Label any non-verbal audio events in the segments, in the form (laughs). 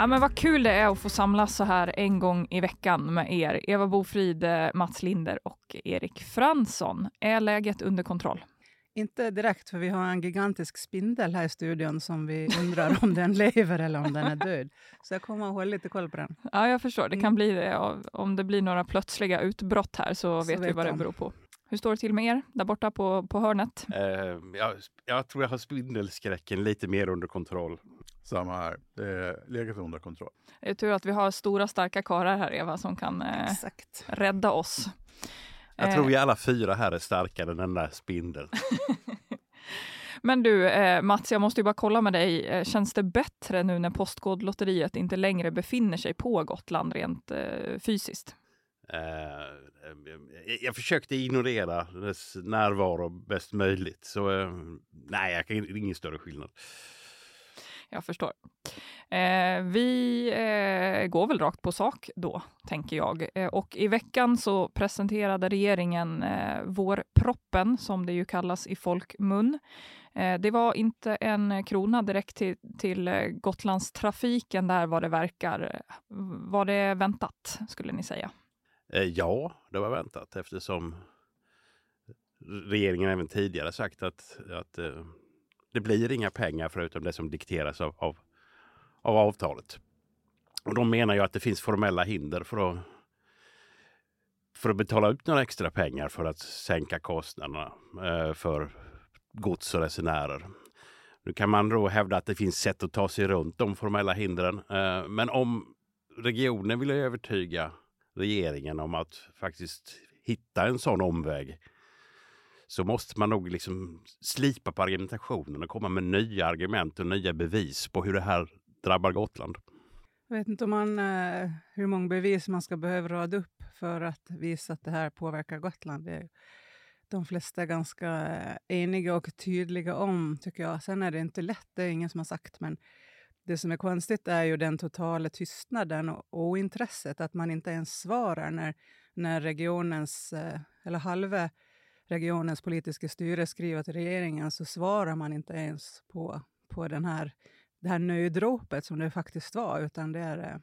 Ja, men vad kul det är att få samlas så här en gång i veckan med er. Eva Bofrid, Mats Linder och Erik Fransson. Är läget under kontroll? Inte direkt, för vi har en gigantisk spindel här i studion som vi undrar om den lever eller om den är död. Så jag kommer att hålla lite koll på den. Ja, jag förstår. Det kan mm. bli det. Om det blir några plötsliga utbrott här så, så vet vi vad det beror på. Hur står det till med er där borta på, på hörnet? Uh, jag, jag tror jag har spindelskräcken lite mer under kontroll. Samma här. Det är legat under kontroll. Det är tur att vi har stora starka karlar här Eva som kan eh, rädda oss. Jag tror vi alla fyra här är starkare än den där spindeln. (laughs) Men du eh, Mats, jag måste ju bara kolla med dig. Eh, känns det bättre nu när Postkodlotteriet inte längre befinner sig på Gotland rent eh, fysiskt? Uh, jag försökte ignorera dess närvaro bäst möjligt. Så nej, jag kan ingen större skillnad jag förstår. Eh, vi eh, går väl rakt på sak då, tänker jag. Eh, och i veckan så presenterade regeringen eh, vårproppen, som det ju kallas i folkmun. Eh, det var inte en krona direkt till, till eh, Gotlandstrafiken där vad det verkar. Var det väntat, skulle ni säga? Eh, ja, det var väntat eftersom regeringen även tidigare sagt att, att eh, det blir inga pengar förutom det som dikteras av, av, av avtalet. Och de menar ju att det finns formella hinder för att, för att betala ut några extra pengar för att sänka kostnaderna eh, för gods och resenärer. Nu kan man då hävda att det finns sätt att ta sig runt de formella hindren. Eh, men om regionen vill övertyga regeringen om att faktiskt hitta en sån omväg så måste man nog liksom slipa på argumentationen och komma med nya argument och nya bevis på hur det här drabbar Gotland. Jag vet inte om man, eh, hur många bevis man ska behöva rada upp för att visa att det här påverkar Gotland. Det är de flesta är ganska eh, eniga och tydliga om, tycker jag. Sen är det inte lätt, det är ingen som har sagt, men det som är konstigt är ju den totala tystnaden och ointresset, att man inte ens svarar när, när regionens, eh, eller halva regionens politiska styre skriver till regeringen så svarar man inte ens på, på den här, det här nödropet som det faktiskt var, utan det är, eh,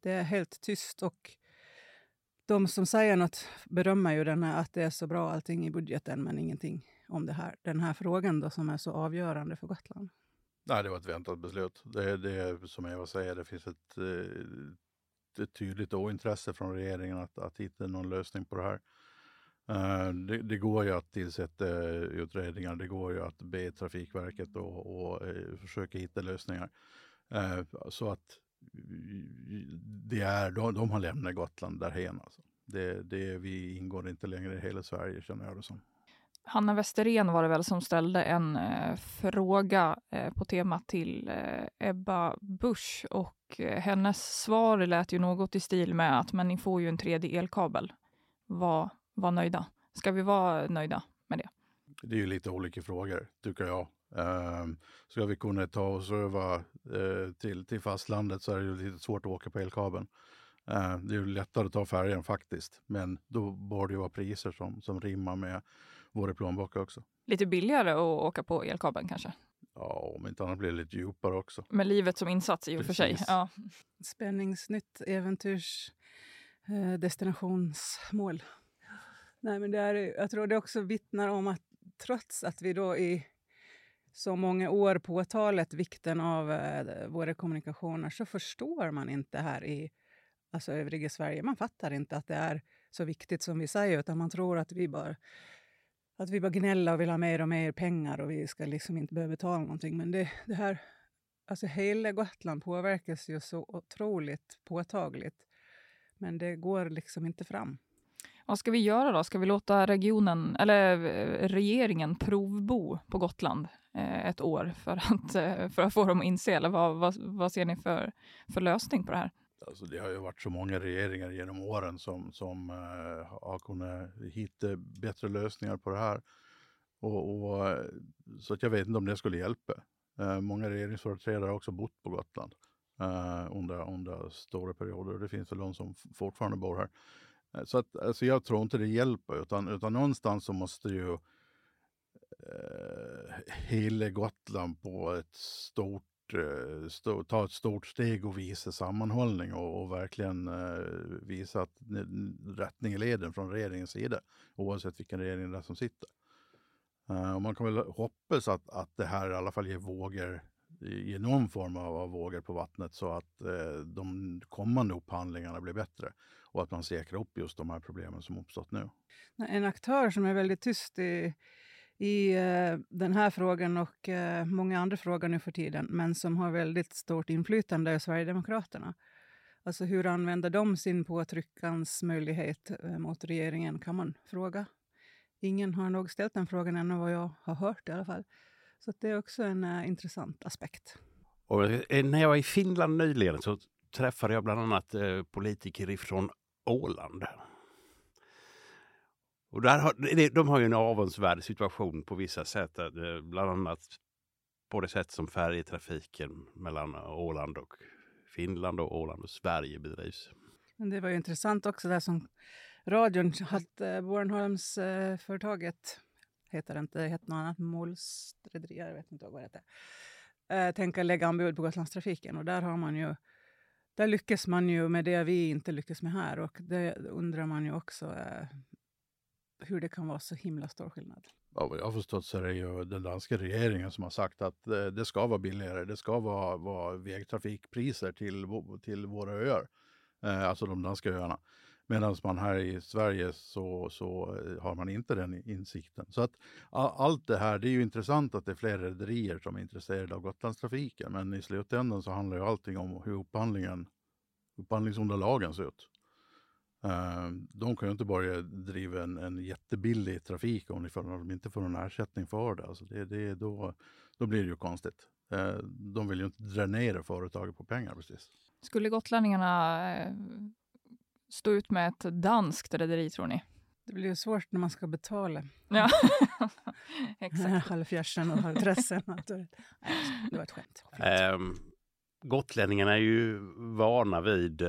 det är helt tyst. Och de som säger något berömmer ju den här, att det är så bra allting i budgeten, men ingenting om det här, den här frågan då, som är så avgörande för Gotland. Nej, det var ett väntat beslut. Det, det som Eva säger, det finns ett, eh, ett tydligt ointresse från regeringen att, att hitta någon lösning på det här. Eh, det, det, går ju att tillsätta eh, utredningar, det går ju att be Trafikverket och, och eh, försöka hitta lösningar. så att det är, de, de har lämnat Gotland därhen. Alltså. Det, det, vi ingår inte längre i hela Sverige känner jag det som. Hanna Westerén var det väl som ställde en eh, fråga eh, på temat till eh, Ebba Busch och hennes svar lät ju något i stil med att men ni får ju en tredje elkabel. Vad, vara nöjda? Ska vi vara nöjda med det? Det är ju lite olika frågor, tycker jag. Um, ska vi kunna ta oss över uh, till, till fastlandet så är det ju lite svårt att åka på elkabeln. Uh, det är ju lättare att ta färjan faktiskt, men då borde det vara priser som, som rimmar med våra plånböcker också. Lite billigare att åka på elkabeln kanske? Ja, om inte annat blir det lite djupare också. Med livet som insats i och för sig. Ja. Spänningsnytt äventyrs eh, destinationsmål. Nej, men det är, jag tror det också vittnar om att trots att vi då i så många år påtalat vikten av eh, våra kommunikationer så förstår man inte här i alltså övriga Sverige. Man fattar inte att det är så viktigt som vi säger utan man tror att vi bara att vi bara gnäller och vill ha mer och mer pengar och vi ska liksom inte behöva betala någonting. Men det, det här, alltså hela Gotland påverkas ju så otroligt påtagligt. Men det går liksom inte fram. Vad ska vi göra då? Ska vi låta regionen, eller eh, regeringen provbo på Gotland eh, ett år för att, eh, för att få dem att inse? Eller vad, vad, vad ser ni för, för lösning på det här? Alltså det har ju varit så många regeringar genom åren som, som eh, har kunnat hitta bättre lösningar på det här. Och, och, eh, så att jag vet inte om det skulle hjälpa. Eh, många regeringsföreträdare har också bott på Gotland eh, under, under stora perioder. Det finns väl de som fortfarande bor här. Eh, så att, alltså jag tror inte det hjälper, utan, utan någonstans så måste ju eh, hela Gotland på ett stort eh, stå, ta ett stort steg och visa sammanhållning och, och verkligen eh, visa att rättning i leden från regeringens sida, oavsett vilken regering det är som sitter. Eh, och man kan väl hoppas att, att det här i alla fall ger vågor, i någon form av, av vågor på vattnet så att eh, de kommande upphandlingarna blir bättre och att man säkrar upp just de här problemen som uppstått nu. En aktör som är väldigt tyst i i eh, den här frågan och eh, många andra frågor nu för tiden, men som har väldigt stort inflytande är Sverigedemokraterna. Alltså hur använder de sin påtryckans möjlighet eh, mot regeringen, kan man fråga. Ingen har nog ställt den frågan ännu, vad jag har hört i alla fall. Så det är också en uh, intressant aspekt. Och när jag var i Finland nyligen så träffade jag bland annat uh, politiker ifrån Åland. Och där har, de har ju en avundsvärd situation på vissa sätt, eh, bland annat på det sätt som färjetrafiken mellan Åland och Finland och Åland och Sverige bedrivs. Men det var ju intressant också det som radion, att eh, Bornholmsföretaget eh, heter det inte, det heter något annat, Målsrederi, jag vet inte vad det heter, eh, tänker lägga anbud på Gotlandstrafiken och där har man ju där lyckas man ju med det vi inte lyckas med här och det undrar man ju också eh, hur det kan vara så himla stor skillnad. Ja, vad jag har förstått så är det ju den danska regeringen som har sagt att eh, det ska vara billigare. Det ska vara, vara vägtrafikpriser till, till våra öar, eh, alltså de danska öarna. Medan man här i Sverige så, så eh, har man inte den insikten. Så att allt det här, det är ju intressant att det är fler rederier som är intresserade av Gotlandstrafiken. Men i slutändan så handlar ju allting om hur upphandlingen, upphandlingsunderlagen ser ut. Ehm, de kan ju inte börja driva en, en jättebillig trafik om de inte får någon ersättning för det. Alltså det, det då, då blir det ju konstigt. Ehm, de vill ju inte dränera företaget på pengar precis. Skulle gotlänningarna eh, stå ut med ett danskt rederi tror ni? Det blir ju svårt när man ska betala. Ja, (laughs) exakt. Halvfjärsen och halvtressen. (laughs) det var ett skämt. Ähm, gotlänningarna är ju vana vid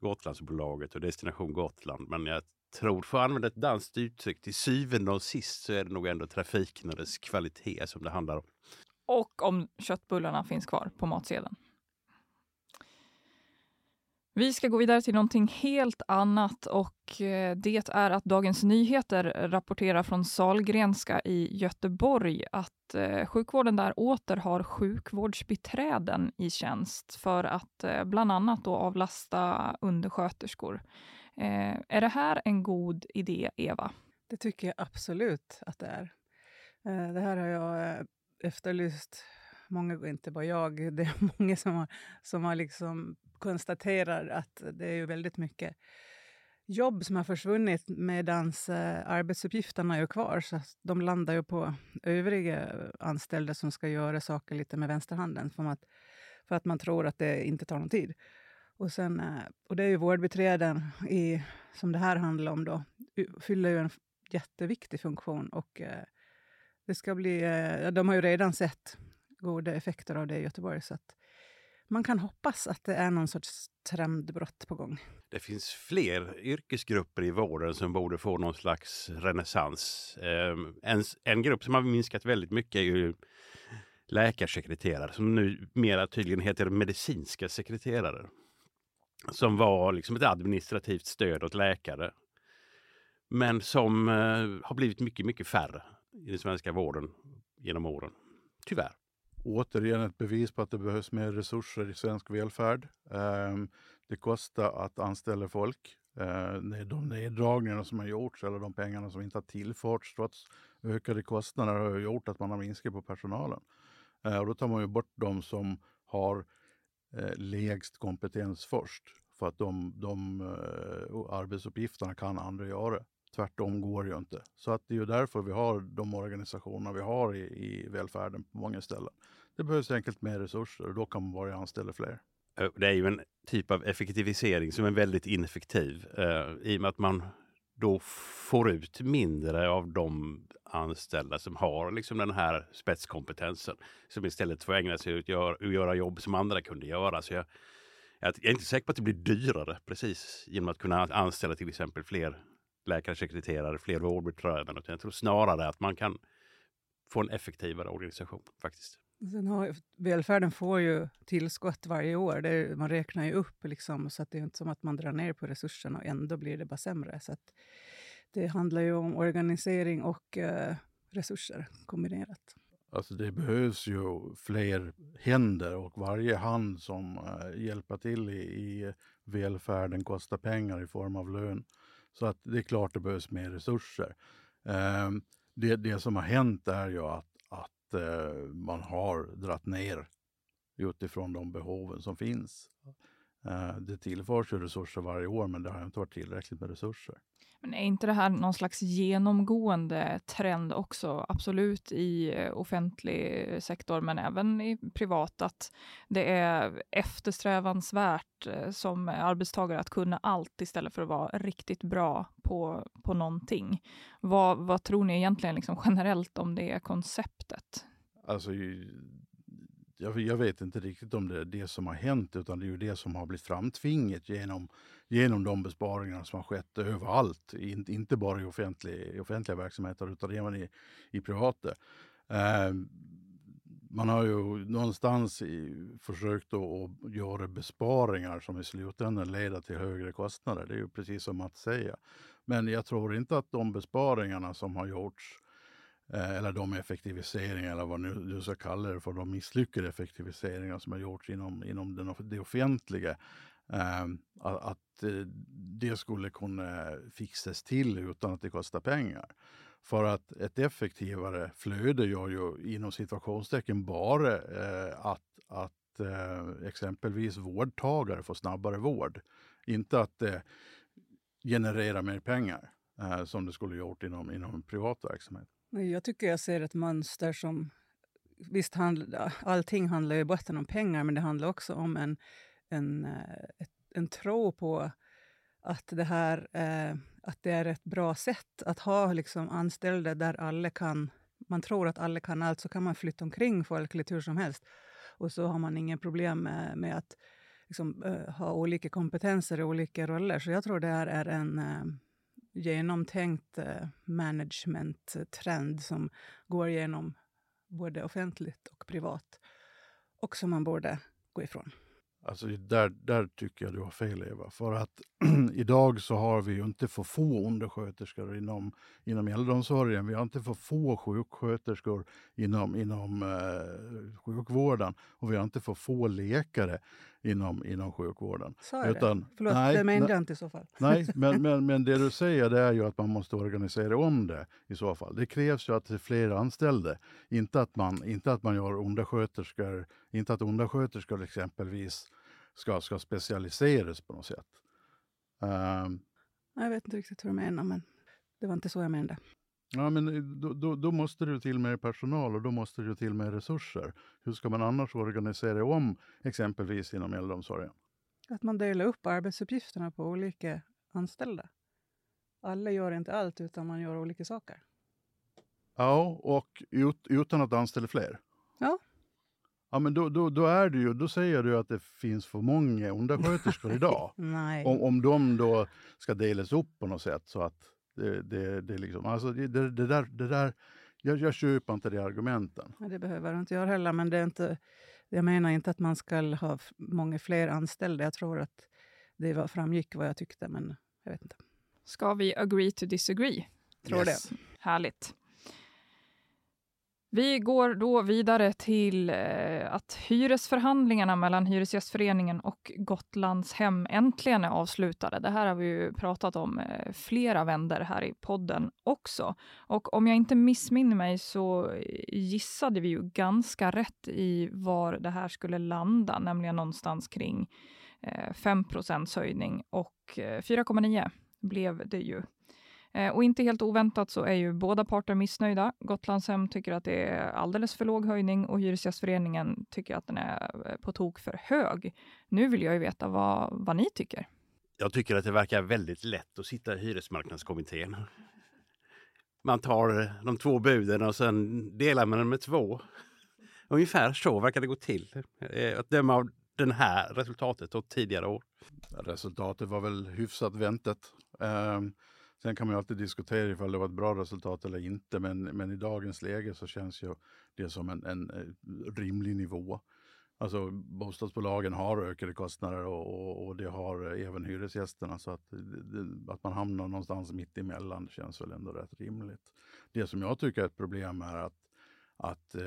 Gotlandsbolaget och Destination Gotland. Men jag tror, för att använda ett danskt uttryck, till syvende och sist så är det nog ändå trafiken och dess kvalitet som det handlar om. Och om köttbullarna finns kvar på matsedeln. Vi ska gå vidare till någonting helt annat och eh, det är att Dagens Nyheter rapporterar från Salgrenska i Göteborg att eh, sjukvården där åter har sjukvårdsbiträden i tjänst för att eh, bland annat då avlasta undersköterskor. Är det här en god idé, Eva? Det tycker jag absolut att det är. Det här har jag efterlyst många, inte bara jag, (laughs) det är många som har, som har liksom konstaterar att det är ju väldigt mycket jobb som har försvunnit medan eh, arbetsuppgifterna är kvar. Så de landar ju på övriga anställda som ska göra saker lite med vänsterhanden för att, för att man tror att det inte tar någon tid. Och, sen, eh, och det är ju vårdbiträden i, som det här handlar om. Då, fyller ju en jätteviktig funktion. Och eh, det ska bli, eh, de har ju redan sett goda effekter av det i Göteborg. Så att man kan hoppas att det är någon sorts trendbrott på gång. Det finns fler yrkesgrupper i vården som borde få någon slags renässans. Ehm, en, en grupp som har minskat väldigt mycket är ju läkarsekreterare som nu mera tydligen heter medicinska sekreterare. Som var liksom ett administrativt stöd åt läkare. Men som eh, har blivit mycket, mycket färre i den svenska vården genom åren. Tyvärr återigen ett bevis på att det behövs mer resurser i svensk välfärd. Ehm, det kostar att anställa folk. Ehm, de neddragningar som har gjorts eller de pengarna som inte har tillförts trots ökade kostnader har gjort att man har minskat på personalen. Ehm, och då tar man ju bort de som har eh, lägst kompetens först för att de, de eh, arbetsuppgifterna kan andra göra. Tvärtom går det ju inte. Så att det är ju därför vi har de organisationer vi har i, i välfärden på många ställen. Det behövs enkelt mer resurser och då kan man bara anställa fler. Eh, det är ju en typ av effektivisering som är väldigt ineffektiv eh, i och med att man då får ut mindre av de anställda som har liksom den här spetskompetensen. Som istället får ägna sig åt att göra, göra jobb som andra kunde göra. Så jag, jag är inte säker på att det blir dyrare precis genom att kunna anställa till exempel fler läkarsekreterare, fler vårdbiträden. Jag tror snarare att man kan få en effektivare organisation faktiskt. Sen har, välfärden får ju tillskott varje år. Det, man räknar ju upp, liksom, så att det är inte som att man drar ner på resurserna och ändå blir det bara sämre. Så det handlar ju om organisering och eh, resurser kombinerat. Alltså det behövs ju fler händer och varje hand som äh, hjälper till i, i välfärden kostar pengar i form av lön. Så att det är klart det behövs mer resurser. Eh, det, det som har hänt är ju att, att eh, man har dratt ner utifrån de behoven som finns. Eh, det tillförs ju resurser varje år men det har inte varit tillräckligt med resurser. Men är inte det här någon slags genomgående trend också, absolut i eh, offentlig sektor, men även i privat, att det är eftersträvansvärt eh, som arbetstagare att kunna allt istället för att vara riktigt bra på, på någonting. Vad, vad tror ni egentligen liksom generellt om det konceptet? Alltså, jag, jag, vet inte riktigt om det är det som har hänt, utan det är ju det som har blivit framtvingat genom, genom de besparingar som har skett överallt. In, inte bara i, offentlig, i offentliga verksamheter, utan även i, i privata. Eh, man har ju någonstans i, försökt att, att göra besparingar som i slutändan leder till högre kostnader. Det är ju precis som att säga. Men jag tror inte att de besparingarna som har gjorts Eh, eller de effektiviseringar, eller vad nu du ska kalla det för, de misslyckade effektiviseringar som har gjorts inom, inom den, det offentliga, ehm, eh, att det skulle kunna fixas till utan att det kostar pengar. För att ett effektivare flöde gör ju inom situationstecken bara eh, att, att eh, exempelvis vårdtagare får snabbare vård. Inte att eh, det genererar mer pengar eh, som det skulle gjort inom, inom privat verksamhet. Jag tycker jag ser ett mönster som... Visst, handl, allting handlar i botten om pengar, men det handlar också om en, en, eh, en tro på att det, här, eh, att det är ett bra sätt att ha liksom, anställda där alla kan... Man tror att alla kan allt, så kan man flytta omkring folk lite hur som helst. Och så har man inga problem med, med att liksom, eh, ha olika kompetenser i olika roller. Så jag tror det här är en... Genomtänkt eh, management-trend som går igenom både offentligt och privat och som man borde gå ifrån. Alltså där, där tycker jag du har fel Eva. För att (clears throat) idag så har vi ju inte för få undersköterskor inom, inom äldreomsorgen. Vi har inte för få sjuksköterskor inom, inom eh, sjukvården och vi har inte för få läkare inom, inom sjukvården. Sa jag Utan, det? Förlåt, nej, det menade jag inte i så fall. Nej, (laughs) men, men, men det du säger det är ju att man måste organisera om det i så fall. Det krävs ju att det är fler anställda. Inte att man, inte att man gör undersköterskor, inte att undersköterskor exempelvis ska, ska specialiseras på något sätt. Um, jag vet inte riktigt hur du menar, men det var inte så jag menade. Ja, men då, då, då, måste det till mer personal och då måste det till mer resurser. Hur ska man annars organisera om exempelvis inom äldreomsorgen? Att man delar upp arbetsuppgifterna på olika anställda. Alla gör inte allt, utan man gör olika saker. Ja, och ut, utan att anställa fler. Ja. Ja, men då, då, då, är det ju, då säger du att det finns för många undersköterskor idag. (laughs) Nej. Om, om de då ska delas upp på något sätt så att det, det, det, liksom, alltså det, det, det där, det där jag, jag köper inte de argumenten. Ja, det behöver du inte göra heller, men det är inte, jag menar inte att man ska ha många fler anställda. Jag tror att det var, framgick vad jag tyckte, men jag vet inte. Ska vi agree to disagree? Tror yes. det. Härligt. Vi går då vidare till eh, att hyresförhandlingarna mellan Hyresgästföreningen och Gotlands hem äntligen är avslutade. Det här har vi ju pratat om eh, flera vänder här i podden också. Och om jag inte missminner mig så eh, gissade vi ju ganska rätt i var det här skulle landa, nämligen någonstans kring 5 höjning och 4,9 blev det ju. Eh, och inte helt oväntat så är ju båda parter missnöjda. Gotlandshem tycker att det är alldeles för låg höjning och Hyresgästföreningen tycker att den är eh, på tok för hög. Nu vill jag ju veta vad, vad ni tycker. Jag tycker att det verkar väldigt lätt att sitta i hyresmarknadskommittén. Man tar de två buden och sen delar man dem med två. Ungefär så verkar det gå till. Eh, att döma av det här resultatet och tidigare år. Resultatet var väl hyfsat väntat. Sen kan man ju alltid diskutera ifall det var ett bra resultat eller inte, men, men i dagens läge så känns ju det som en, en, eh, rimlig nivå. Alltså bostadsbolagen har ökade kostnader och, och, och det har även hyresgästerna. Så att, eh, eh, att man hamnar någonstans mitt emellan känns väl ändå rätt rimligt. Det som jag tycker är ett problem är att att eh,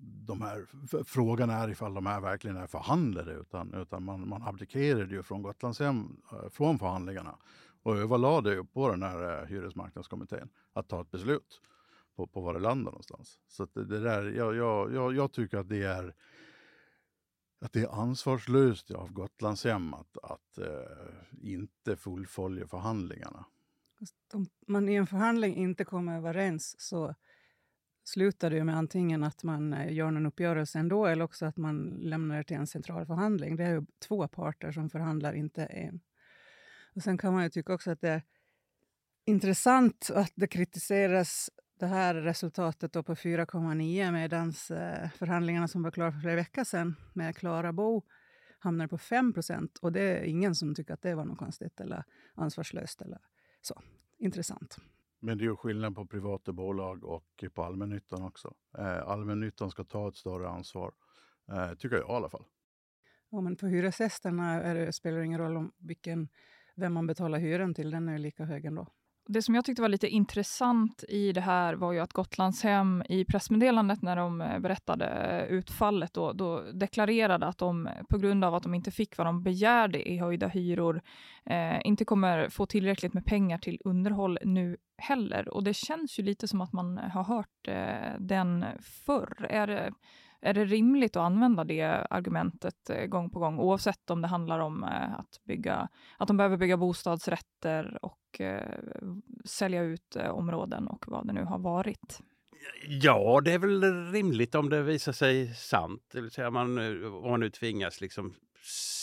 de här, frågan är ifall de här verkligen är förhandlade utan, utan man, man abdikerade ju från Gotlandshem från förhandlingarna och överlade ju på den här eh, hyresmarknadskommittén att ta ett beslut på, på var det landar någonstans. Så det, det, där, jag, jag, jag, jag tycker att det är att det är ansvarslöst av Gotlandshem att, att eh, inte fullfölja förhandlingarna. Om man i en förhandling inte kommer överens så slutar det med antingen att man eh, gör någon uppgörelse ändå eller också att man lämnar det till en central förhandling. Det är ju två parter som förhandlar, inte en. Och Sen kan man ju tycka också att det är intressant att det kritiseras det här resultatet på 4,9 medan eh, förhandlingarna som var klara för flera veckor sedan med Klara Bo hamnar på 5 procent. Och det är ingen som tycker att det var något konstigt eller ansvarslöst. Eller så. Intressant. Men det är ju skillnad på privata bolag och på allmännyttan också. Eh, allmännyttan ska ta ett större ansvar, eh, tycker jag i alla fall. Ja, men för hyresgästerna det, spelar det ingen roll om vilken, vem man betalar hyran till, den är lika hög ändå. Det som jag tyckte var lite intressant i det här var ju att Gotlandshem i pressmeddelandet när de eh, berättade eh, utfallet då, då deklarerade att de eh, på grund av att de inte fick vad de begärde i höjda hyror eh, inte kommer få tillräckligt med pengar till underhåll nu heller. Och det känns ju lite som att man har hört eh, den förr. Är det, är det rimligt att använda det argumentet eh, gång på gång, oavsett om det handlar om eh, att, bygga, att de behöver bygga bostadsrätter och eh, sälja ut områden och vad det nu har varit? Ja, det är väl rimligt om det visar sig sant. Det vill säga man, om man nu tvingas liksom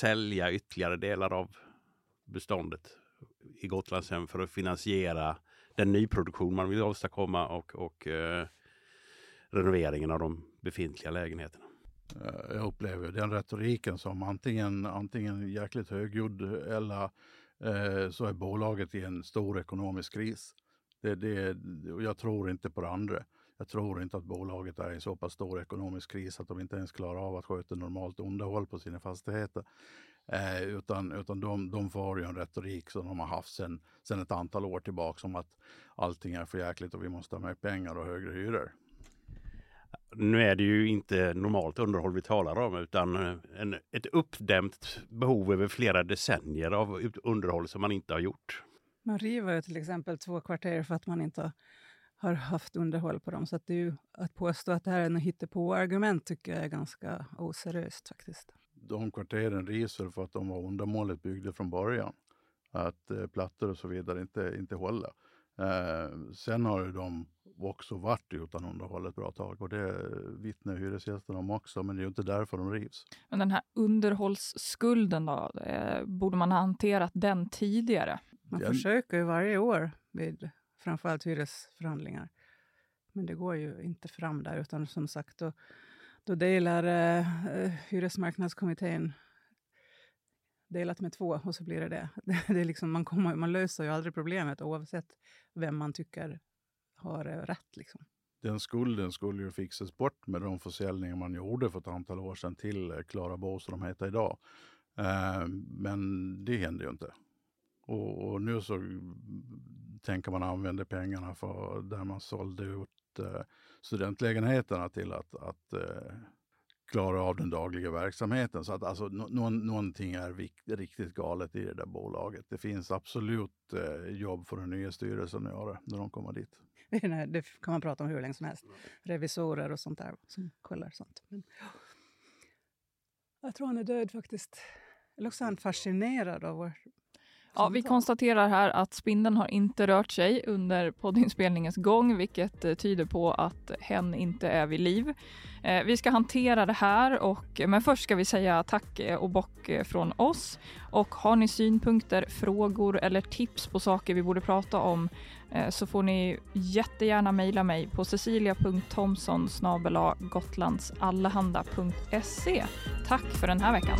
sälja ytterligare delar av beståndet i Gotlandshem för att finansiera den nyproduktion man vill åstadkomma och, och eh, renoveringen av de befintliga lägenheterna. Eh, jag upplever den retoriken som antingen, antingen jäkligt högljudd eller eh, så är bolaget i en stor ekonomisk kris. Det, det, jag tror inte på det andra. Jag tror inte att bolaget är i så pass stor ekonomisk kris att de inte ens klarar av att sköta normalt underhåll på sina fastigheter. Eh, utan utan de, de får ju en retorik som de har haft sedan sen ett antal år tillbaka om att allting är för jäkligt och vi måste ha mer pengar och högre hyror. Nu är det ju inte normalt underhåll vi talar om utan en, ett uppdämt behov över flera decennier av underhåll som man inte har gjort. Man river ju till exempel två kvarter för att man inte har haft underhåll på dem. Så att, det ju, att påstå att det här är en hittepå-argument tycker jag är ganska oseriöst faktiskt. De kvarteren rivs för att de var undermåligt byggda från början. Att eh, plattor och så vidare inte, inte håller. Eh, sen har ju de också varit utan underhåll ett bra tag och det vittnar hyresgästerna om också, men det är ju inte därför de rivs. Men den här underhållsskulden då, eh, borde man ha hanterat den tidigare? Man den... försöker ju varje år vid framförallt hyresförhandlingar. Men det går ju inte fram där, utan som sagt, då, då delar eh, eh hyresmarknadskommittén delat med två och så blir det det. (laughs) det är liksom, man, kommer, man löser ju aldrig problemet oavsett vem man tycker har eh, rätt. Liksom. Den skulden skulle ju fixas bort med de försäljningar man gjorde för ett antal år sedan till eh, Klara Bo som de heter idag. Eh, men det hände ju inte. Och, och, nu så tänker man använda pengarna för där man sålde ut eh, studentlägenheterna till att, att eh, klara av den dagliga verksamheten. Så att alltså, no någonting är riktigt galet i det där bolaget. Det finns absolut eh, jobb för den nya styrelsen att göra när de kommer dit. (laughs) det kan man prata om hur länge som helst. Revisorer och sånt där som kollar sånt. Men, jag tror han är död faktiskt. Eller också är han fascinerad av vår Ja, vi konstaterar här att spindeln har inte rört sig under poddinspelningens gång, vilket eh, tyder på att hen inte är vid liv. Eh, vi ska hantera det här, och, men först ska vi säga tack eh, och bock från oss. Och har ni synpunkter, frågor eller tips på saker vi borde prata om så får ni jättegärna mejla mig på cecilia.thomson gotlandsallehanda.se. Tack för den här veckan.